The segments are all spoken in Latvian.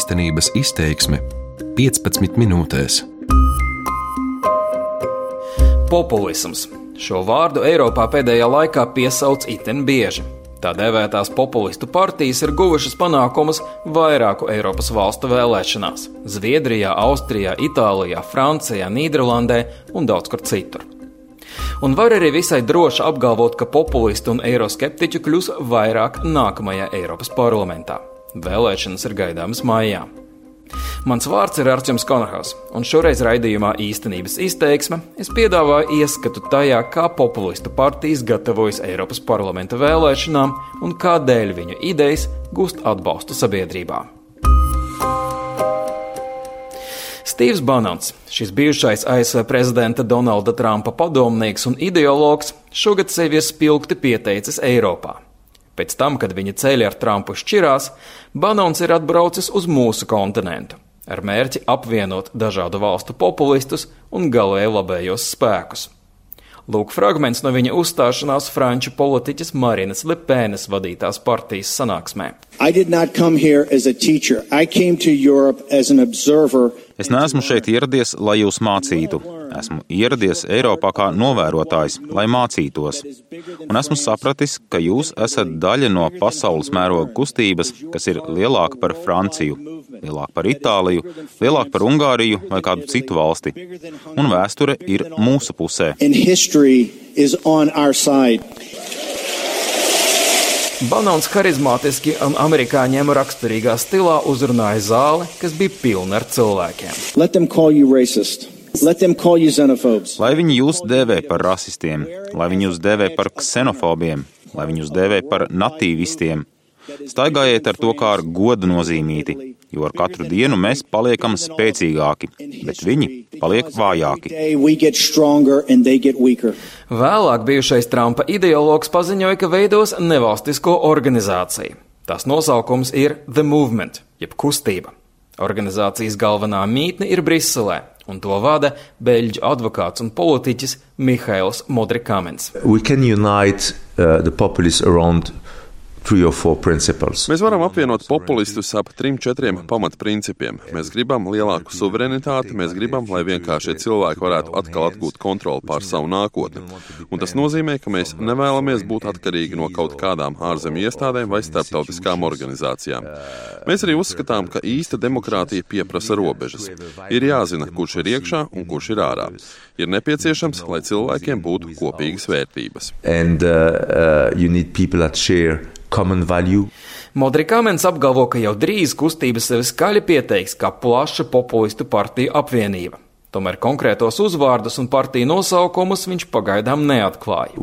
Īstenības izteiksme 15 minūtēs. Populisms. Šo vārdu Eiropā pēdējā laikā piesauc itin bieži. Tā dēvētās populistu partijas ir guvušas panākumus vairāku Eiropas valstu vēlēšanās - Zviedrijā, Austrijā, Itālijā, Francijā, Nīderlandē un daudz kur citur. Un var arī visai droši apgalvot, ka populistu un eiroskeptiķu kļūs vairāk nākamajā Eiropas parlamentā. Vēlēšanas ir gaidāmas maijā. Mans vārds ir Arčuns Konahas, un šoreiz raidījumā īstenības izteiksme es piedāvāju ieskatu tajā, kā populistu partijas gatavojas Eiropas parlamenta vēlēšanām un kādēļ viņu idejas gūst atbalstu sabiedrībā. Stīvs Banants, šis bijušais ASV prezidenta Donalda Trumpa padomnieks un ideologs, šogad sevi ir spilgti pieteicis Eiropā. Pēc tam, kad viņa ceļi ar Trumpu šķirās, Banons ir atbraucis uz mūsu kontinentu ar mērķi apvienot dažādu valstu populistus un galēji labējos spēkus. Lūk, fragments no viņa uzstāšanās franču politiķes Marinas Lepēnas vadītās partijas sanāksmē. Es neesmu šeit ieradies, lai jūs mācītu. Esmu ieradies Eiropā kā novērotājs, lai mācītos. Un esmu sapratis, ka jūs esat daļa no pasaules mēroga kustības, kas ir lielāka par Franciju, lielāka par Itāliju, lielāka par Ungāriju vai kādu citu valsti. Un vēsture ir mūsu pusē. Banons harizmātiski un amerikāņiem raksturīgā stilā uzrunāja zāli, kas bija pilna ar cilvēkiem. Lai viņi jūs dēvē par rasistiem, lai viņi jūs dēvē par ksenofobiem, lai viņi jūs dēvē par natīvistiem. Staigājiet ar to kā ar godu nozīmīti, jo ar katru dienu mēs paliekam spēcīgāki, bet viņi paliek vājāki. Vēlāk bijušais Trumpa ideologs paziņoja, ka veidos nevalstisko organizāciju. Tās nosaukums ir The Movement, jeb kustība. Organizācijas galvenā mītne ir Briselē, un to vada beļģu advokāts un politiķis Mihails Modrikāmens. Mēs varam apvienot populistus ap trim, četriem pamatprincipiem. Mēs gribam lielāku suverenitāti, mēs gribam, lai vienkāršie cilvēki varētu atkal atgūt kontroli pār savu nākotni. Un tas nozīmē, ka mēs nevēlamies būt atkarīgi no kaut kādām ārzemju iestādēm vai starptautiskām organizācijām. Mēs arī uzskatām, ka īsta demokrātija pieprasa robežas. Ir jāzina, kurš ir iekšā un kurš ir ārā. Ir nepieciešams, lai cilvēkiem būtu kopīgas vērtības. And, uh, uh, Modrikāmens apgalvo, ka jau drīz kustība sevi skaļi pieteiks kā plaša populistu partiju apvienība. Tomēr konkrētos uzvārdus un partiju nosaukumus viņš pagaidām neatklāja.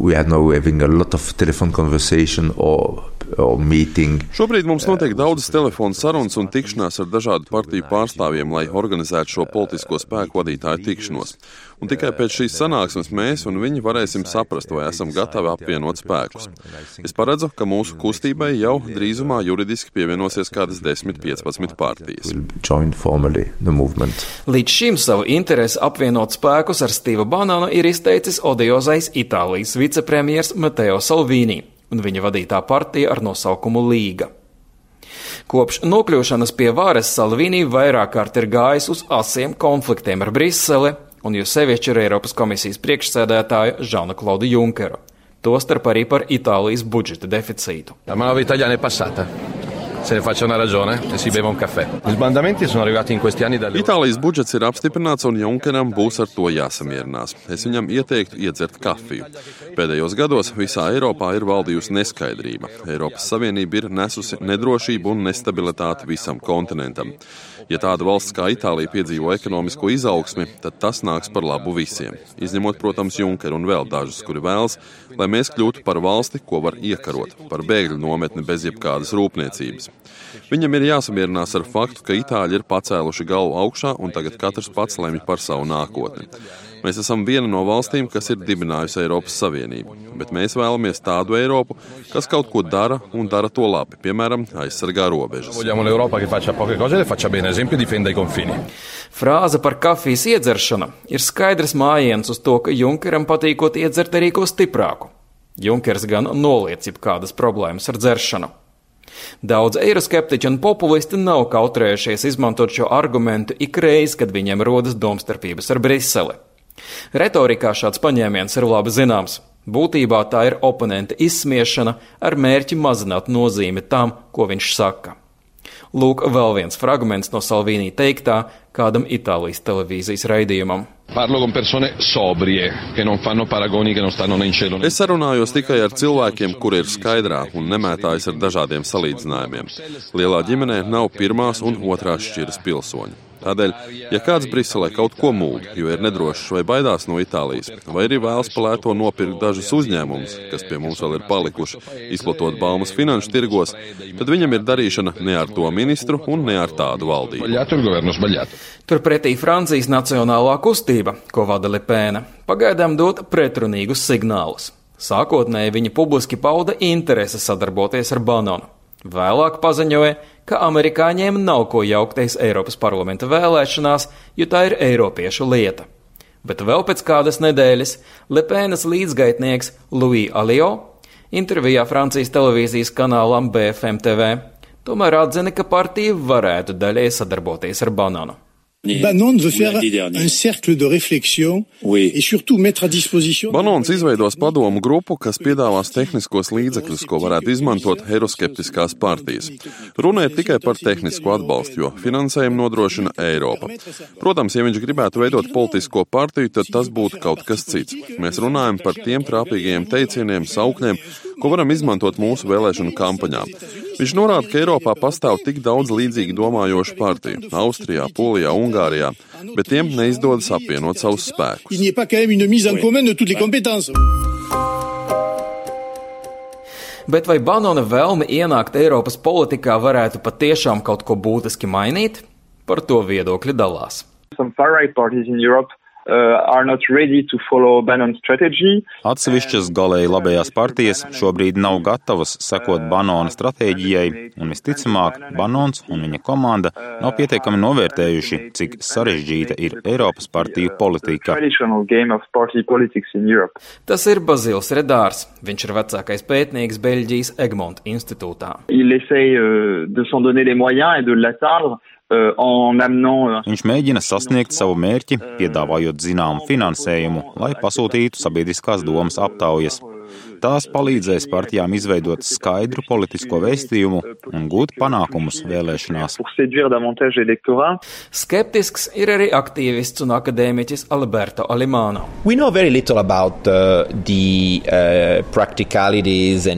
Šobrīd mums notiek daudzas telefonu sarunas un tikšanās ar dažādu partiju pārstāvjiem, lai organizētu šo politisko spēku vadītāju tikšanos. Un tikai pēc šīs sanāksmes mēs un viņi varēsim saprast, vai esam gatavi apvienot spēkus. Es paredzu, ka mūsu kustībai jau drīzumā juridiski pievienosies kādas 10-15 partijas. Līdz šim savu interesi apvienot spēkus ar Stīva Banānu ir izteicis odiozais Itālijas vicepremjers Mateo Salvini un viņa vadītā partija ar nosaukumu Līga. Kopš nokļūšanas pie varas Salvini vairāk kārt ir gājis uz asiem konfliktiem ar Briseli un jo sevišķi ar Eiropas komisijas priekšsēdētāju Žanu Klaudu Junkeru. Tostarp arī par Itālijas budžeta deficītu. Manovra italiana è passata se ne faccia una ragione e si beva un caffè. Gli sbandamenti sono arrivati in questi anni dalle... Itālijas budžets ir apstiprināts un Junkeram būs ar to jāsamierinās. Es viņam ieteiktu iedzert kafiju. Pēdējos gados visā Eiropā ir valdījusi neskaidrība. Eiropas Savienība ir nesusi nedrošību un nestabilitāti visam kontinentam. Ja tāda valsts kā Itālija piedzīvo ekonomisko izaugsmi, tad tas nāks par labu visiem. Izņemot, protams, Junkeru un vēl dažus, kuri vēlas, lai mēs kļūtu par valsti, ko var iekarot, par bēgļu nometni bez jebkādas rūpniecības. Viņam ir jāsamierinās ar faktu, ka Itāļi ir pacēluši galvu augšā un tagad katrs pats lemj par savu nākotni. Mēs esam viena no valstīm, kas ir dibinājusi Eiropas Savienību, bet mēs vēlamies tādu Eiropu, kas kaut ko dara un dara to labi, piemēram, aizsargā robežas. Frāze par kafijas iedzeršanu ir skaidrs mājiens uz to, ka Junkeram patīkot iedzert arī ko stiprāku. Junkers gan noliec jebkādas problēmas ar dzeršanu. Daudz eiroskeptiķi un populisti nav kautrējušies izmantot šo argumentu ikreiz, kad viņiem rodas domstarpības ar Briseli. Retorikā šāds paņēmiens ir labi zināms. Būtībā tā ir oponenta izsmiešana ar mērķi mazināt nozīmi tam, ko viņš saka. Lūk, vēl viens fragments no Salvīnī teiktā kādam Itālijas televīzijas raidījumam. Es sarunājos tikai ar cilvēkiem, kuri ir skaidrā un nemētājas ar dažādiem salīdzinājumiem. Lielā ģimenē nav pirmās un otrās šķiras pilsoņu. Tādēļ, ja kāds Briselē kaut ko mūļ, jo ir nedrošs vai baidās no Itālijas, vai arī vēlas palēto nopirkt dažus uzņēmumus, kas pie mums vēl ir palikuši, izplatot baumas finanšu tirgos, tad viņam ir darīšana ne ar to ministru un ne ar tādu valdību. Turpretī Francijas Nacionālā kustība, ko vada Lepēna, pagaidām dod pretrunīgus signālus. Sākotnēji viņa publiski pauda interesi sadarboties ar Banonu. Vēlāk paziņoja, ka amerikāņiem nav ko jaukties Eiropas parlamenta vēlēšanās, jo tā ir eiropiešu lieta. Bet vēl pēc kādas nedēļas Lepēnas līdzgaitnieks Louis Alio intervijā Francijas televīzijas kanālam BFM TV tomēr atzina, ka partija varētu daļai sadarboties ar Banānu. Banons veut faire un cercle de réflexion oui. et surtout mettre à disposition. Banons izveidos padomu grupu, kas piedāvās tehniskos līdzekļus, ko varētu izmantot eiroskeptiskās partijas. Runa ir tikai par tehnisko atbalstu, jo finansējumu nodrošina Eiropa. Protams, ja viņš gribētu veidot politisko partiju, tad tas būtu kaut kas cits. Mēs runājam par tiem trāpīgajiem teicieniem, saukļiem, ko varam izmantot mūsu vēlēšanu kampaņā. Viņš norāda, ka Eiropā pastāv tik daudz līdzīgi domājošu partiju - Austrijā, Polijā, Ungārijā, bet tiem neizdodas apvienot savus spēkus. Bet vai Banona vēlme ienākt Eiropas politikā varētu patiešām kaut ko būtiski mainīt? Par to viedokļi dalās. Some far-right parties in Europe Atsevišķas galēji labējās partijas šobrīd nav gatavas sekot Banona stratēģijai, un visticamāk, Banons un viņa komanda nav pietiekami novērtējuši, cik sarežģīta ir Eiropas partiju politika. Tas ir Bazils Redārs. Viņš ir vecākais pētnieks Beļģijas Egmonta institūtā. Il essaye euh, de s'en donner les moyens et de l'atteindre. Euh, euh, Viņš mēģina sasniegt savu mērķi, piedāvājot zināmu finansējumu, lai pasūtītu sabiedriskās domas aptaujas. Tās palīdzēs partijām izveidot skaidru politisko vēstījumu un gūt panākumus vēlēšanās. Skeptisks ir arī aktīvists un akadēmiķis Alberto Alimano. About, uh, the, uh,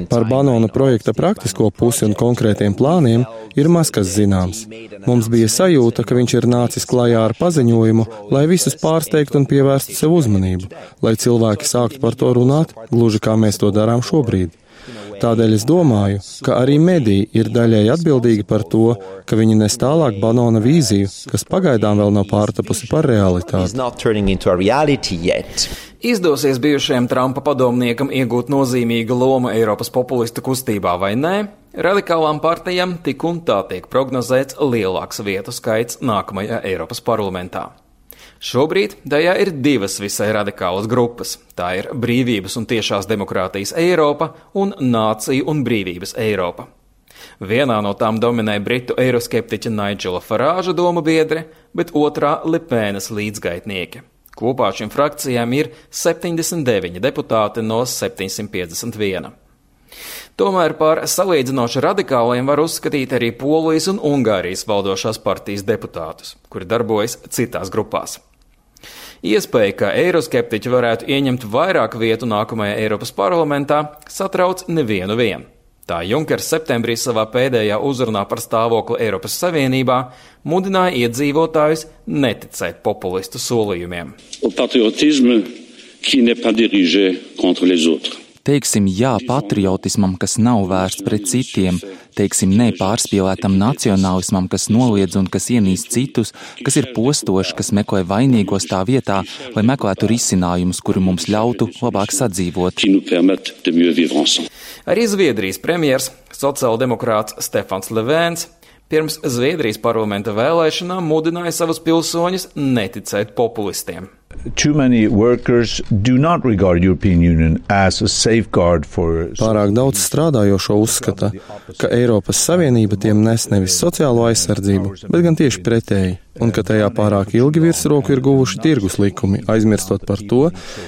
Par Banona projekta praktisko pusi un konkrētiem plāniem ir maz kas zināms. Mums bija sajūta, ka viņš ir nācis klajā ar paziņojumu, lai visus pārsteigtu un pievērstu sev uzmanību, lai cilvēki sāktu par to runāt, gluži kā mēs to darām šobrīd. Tādēļ es domāju, ka arī mediji ir daļēji atbildīgi par to, ka viņi nes tālāk Banona vīziju, kas pagaidām vēl nav pārtapusi par realitāti. Izdosies bijušajam Trumpa padomniekam iegūt nozīmīgu lomu Eiropas populistu kustībā vai nē, radikālām partijām tik un tā tiek prognozēts lielāks vietu skaits nākamajā Eiropas parlamentā. Šobrīd tajā ir divas visai radikālas grupas. Tā ir Brīvības un tiešās demokrātijas Eiropa un Nācija un brīvības Eiropa. Vienā no tām dominē britu eiroskeptiķa Nigela Farāža domu biedre, bet otrā Lepēnas līdzgaitnieke. Kopā šīm frakcijām ir 79 deputāti no 751. Tomēr par salīdzinoši radikāliem var uzskatīt arī Polijas un Ungārijas valdošās partijas deputātus, kuri darbojas citās grupās. Iespēja, ka eiroskeptiķi varētu ieņemt vairāk vietu nākamajā Eiropas parlamentā, satrauc nevienu vienu. Tā Junkers septembrī savā pēdējā uzrunā par stāvokli Eiropas Savienībā mudināja iedzīvotājus neticēt populistu solījumiem. Patriotismu, qui n'est pas dirigé contre les autres teiksim jā patriotismam, kas nav vērsts pret citiem, teiksim nē pārspīlētam nacionālismam, kas noliedz un kas ienīst citus, kas ir postošs, kas meklē vainīgos tā vietā, lai meklētu risinājumus, kuri mums ļautu labāk sadzīvot. Arī Zviedrijas premjers, sociāldemokrāts Stefans Levēns, pirms Zviedrijas parlamenta vēlēšanām mudināja savus pilsoņus neticēt populistiem. Too many workers do not regard European Union as a safeguard for Pārāk daudz strādājošo uzskata, ka Eiropas Savienība tiem nes nevis sociālo aizsardzību, bet gan tieši pretēji, un ka tajā pārāk ilgi virsroku ir guvuši tirgus likumi, aizmirstot par to,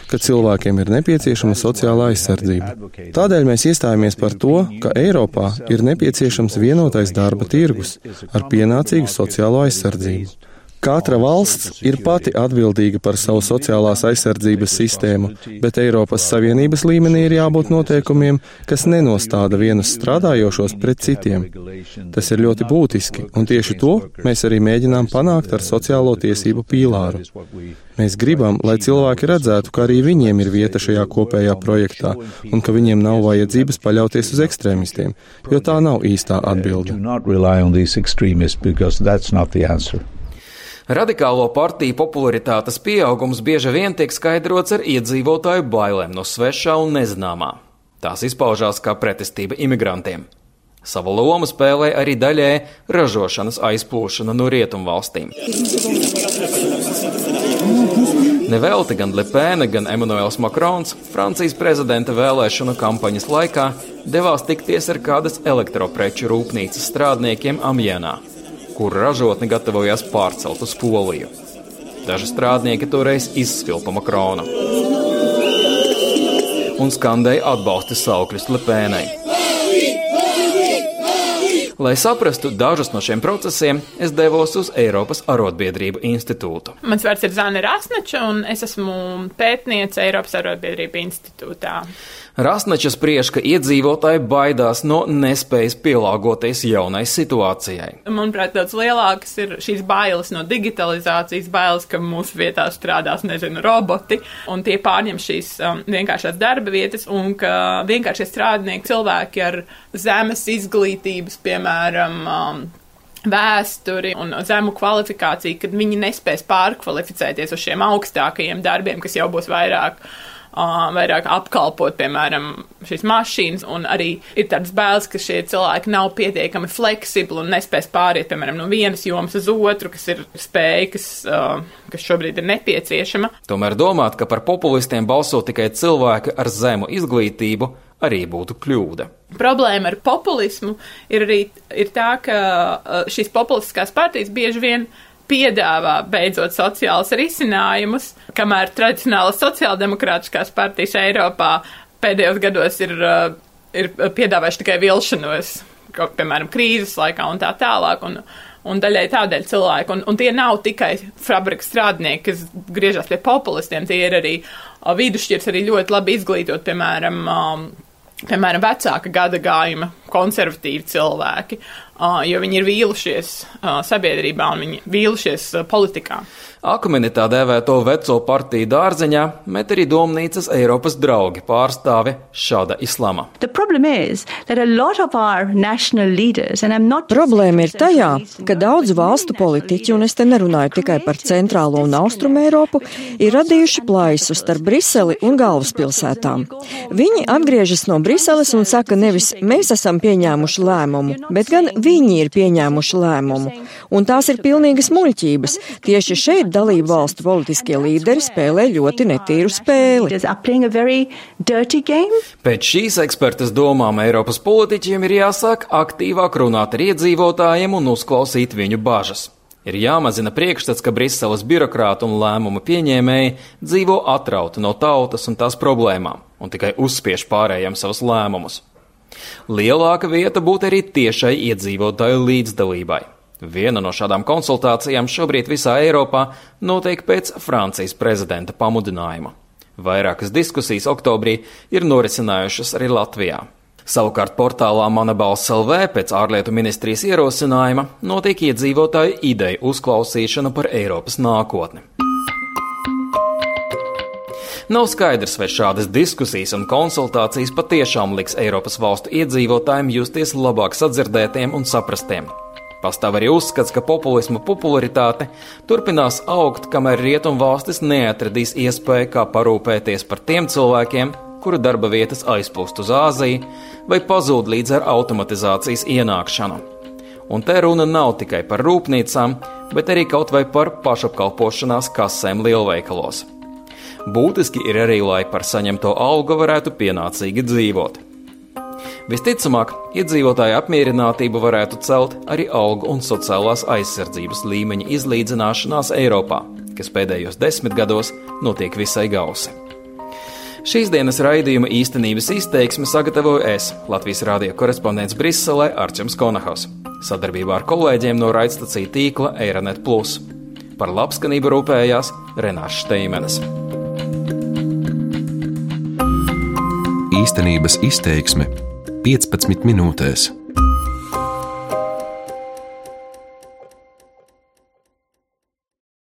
ka cilvēkiem ir nepieciešama sociālā aizsardzība. Tādēļ mēs iestājāmies par to, ka Eiropā ir nepieciešams vienotais darba tirgus ar pienācīgu sociālo aizsardzību. Katra valsts ir pati atbildīga par savu sociālās aizsardzības sistēmu, bet Eiropas Savienības līmenī ir jābūt noteikumiem, kas nenostāda vienus strādājošos pret citiem. Tas ir ļoti būtiski, un tieši to mēs arī mēģinām panākt ar sociālo tiesību pīlāru. Mēs gribam, lai cilvēki redzētu, ka arī viņiem ir vieta šajā kopējā projektā, un ka viņiem nav vajadzības paļauties uz ekstrēmistiem, jo tā nav īstā atbilde. Radikālo partiju popularitātes pieaugums bieži vien tiek skaidrots ar iedzīvotāju bailēm no svešā un nezināmā. Tās izpaužās kā pretestība imigrantiem. Savu lomu spēlē arī daļē ražošanas aizplūšana no rietumvalstīm. Nevelti gan Lepēna, gan Emanuels Makrons Francijas prezidenta vēlēšanu kampaņas laikā devās tikties ar kādas elektropreču rūpnīcas strādniekiem Amjēnā kur ražotni gatavojās pārcelt uz Poliju. Daži strādnieki toreiz izsvilpa Makrona un skandēja atbalsta saukļus Lepēnai. Lai saprastu dažus no šiem procesiem, es devos uz Eiropas Arotbiedrību institūtu. Mans vārds ir Zana Rasnača, un es esmu pētniece Eiropas Arotbiedrību institūtā. Rasnača spriež, ka iedzīvotāji baidās no nespējas pielāgoties jaunai situācijai. Manuprāt, daudz lielākas ir šīs bailes no digitalizācijas, bailes, ka mūsu vietā strādās, nezinu, roboti, un tie pārņem šīs um, vienkāršās darba vietas, un ka vienkāršie strādnieki, cilvēki ar zemes izglītības, piemēram, um, vēsturi un zemu kvalifikāciju, kad viņi nespēs pārkvalificēties uz šiem augstākajiem darbiem, kas jau būs vairāk vairāk apkalpot, piemēram, šīs mašīnas, un arī ir tāds bailes, ka šie cilvēki nav pietiekami fleksibli un nespēs pāriet, piemēram, no vienas jomas uz otru, kas ir spēja, kas, kas šobrīd ir nepieciešama. Tomēr domāt, ka par populistiem balso tikai cilvēki ar zemu izglītību, arī būtu kļūda. Problēma ar populismu ir arī ir tā, ka šīs populistiskās partijas bieži vien piedāvā beidzot sociālus risinājumus, kamēr tradicionālas sociāldemokrātiskās partijas Eiropā pēdējos gados ir, uh, ir piedāvājuši tikai vilšanos, kaut, piemēram, krīzes laikā un tā tālāk. Un, un daļai tādēļ cilvēki, un, un tie nav tikai fabrikas strādnieki, kas griežas pie populistiem, tie ir arī uh, vidusšķirs, arī ļoti labi izglītot, piemēram, um, piemēram, vecāka gada gājuma konservatīvi cilvēki, jo viņi ir vīlušies sabiedrībā un viņi vīlušies politikā. Akmeni tā dēvēto veco partiju dārzeņā met arī domnīcas Eiropas draugi pārstāve šāda islama. Problēma ir tajā, ka daudz valstu politiķi, un es te nerunāju tikai par centrālo un austrumu Eiropu, ir radījuši plaisu starp Briseli un galvaspilsētām. Viņi atgriežas no Briseles un saka nevis mēs esam pieņēmuši lēmumu, bet gan viņi ir pieņēmuši lēmumu. Un tās ir pilnīgas muļķības. Tieši šeit dalību valstu politiskie līderi spēlē ļoti netīru spēli. Pēc šīs ekspertas domām Eiropas politiķiem ir jāsāk aktīvāk runāt ar iedzīvotājiem un uzklausīt viņu bažas. Ir jāmazina priekšstats, ka Briseles birokrāti un lēmumu pieņēmēji dzīvo atrauti no tautas un tās problēmām un tikai uzspiež pārējiem savus lēmumus. Lielāka vieta būtu arī tiešai iedzīvotāju līdzdalībai. Viena no šādām konsultācijām šobrīd visā Eiropā notiek pēc Francijas prezidenta pamudinājuma. Vairākas diskusijas oktobrī ir norisinājušas arī Latvijā. Savukārt portālā Mana balss LV pēc ārlietu ministrijas ierosinājuma notiek iedzīvotāju ideju uzklausīšana par Eiropas nākotni. Nav skaidrs, vai šādas diskusijas un konsultācijas patiešām liks Eiropas valstu iedzīvotājiem justies labāk sadzirdētiem un saprastiem. Pastāv arī uzskats, ka populisma popularitāte turpinās augt, kamēr rietumvalstis neatradīs iespēju kā parūpēties par tiem cilvēkiem, kuru darba vietas aizplūst uz Āziju vai pazūd līdz ar automatizācijas ienākšanu. Un te runa nav tikai par rūpnīcām, bet arī kaut vai par pašapkalpošanās kasēm lielveikalos. Būtiski ir arī, lai par saņemto algu varētu pienācīgi dzīvot. Visticamāk, iedzīvotāju apmierinātību varētu celt arī algu un sociālās aizsardzības līmeņa izlīdzināšanās Eiropā, kas pēdējos desmit gados notiek visai gausi. Šīs dienas raidījuma īstenības izteiksmi sagatavoju es, Latvijas rādio korespondents Briselē Arčuns Konahaus, sadarbībā ar kolēģiem no raidstacija tīkla Eironet. Par labskanību rūpējās Renāša Steimenes. Īstenības izteiksme 15 minūtēs.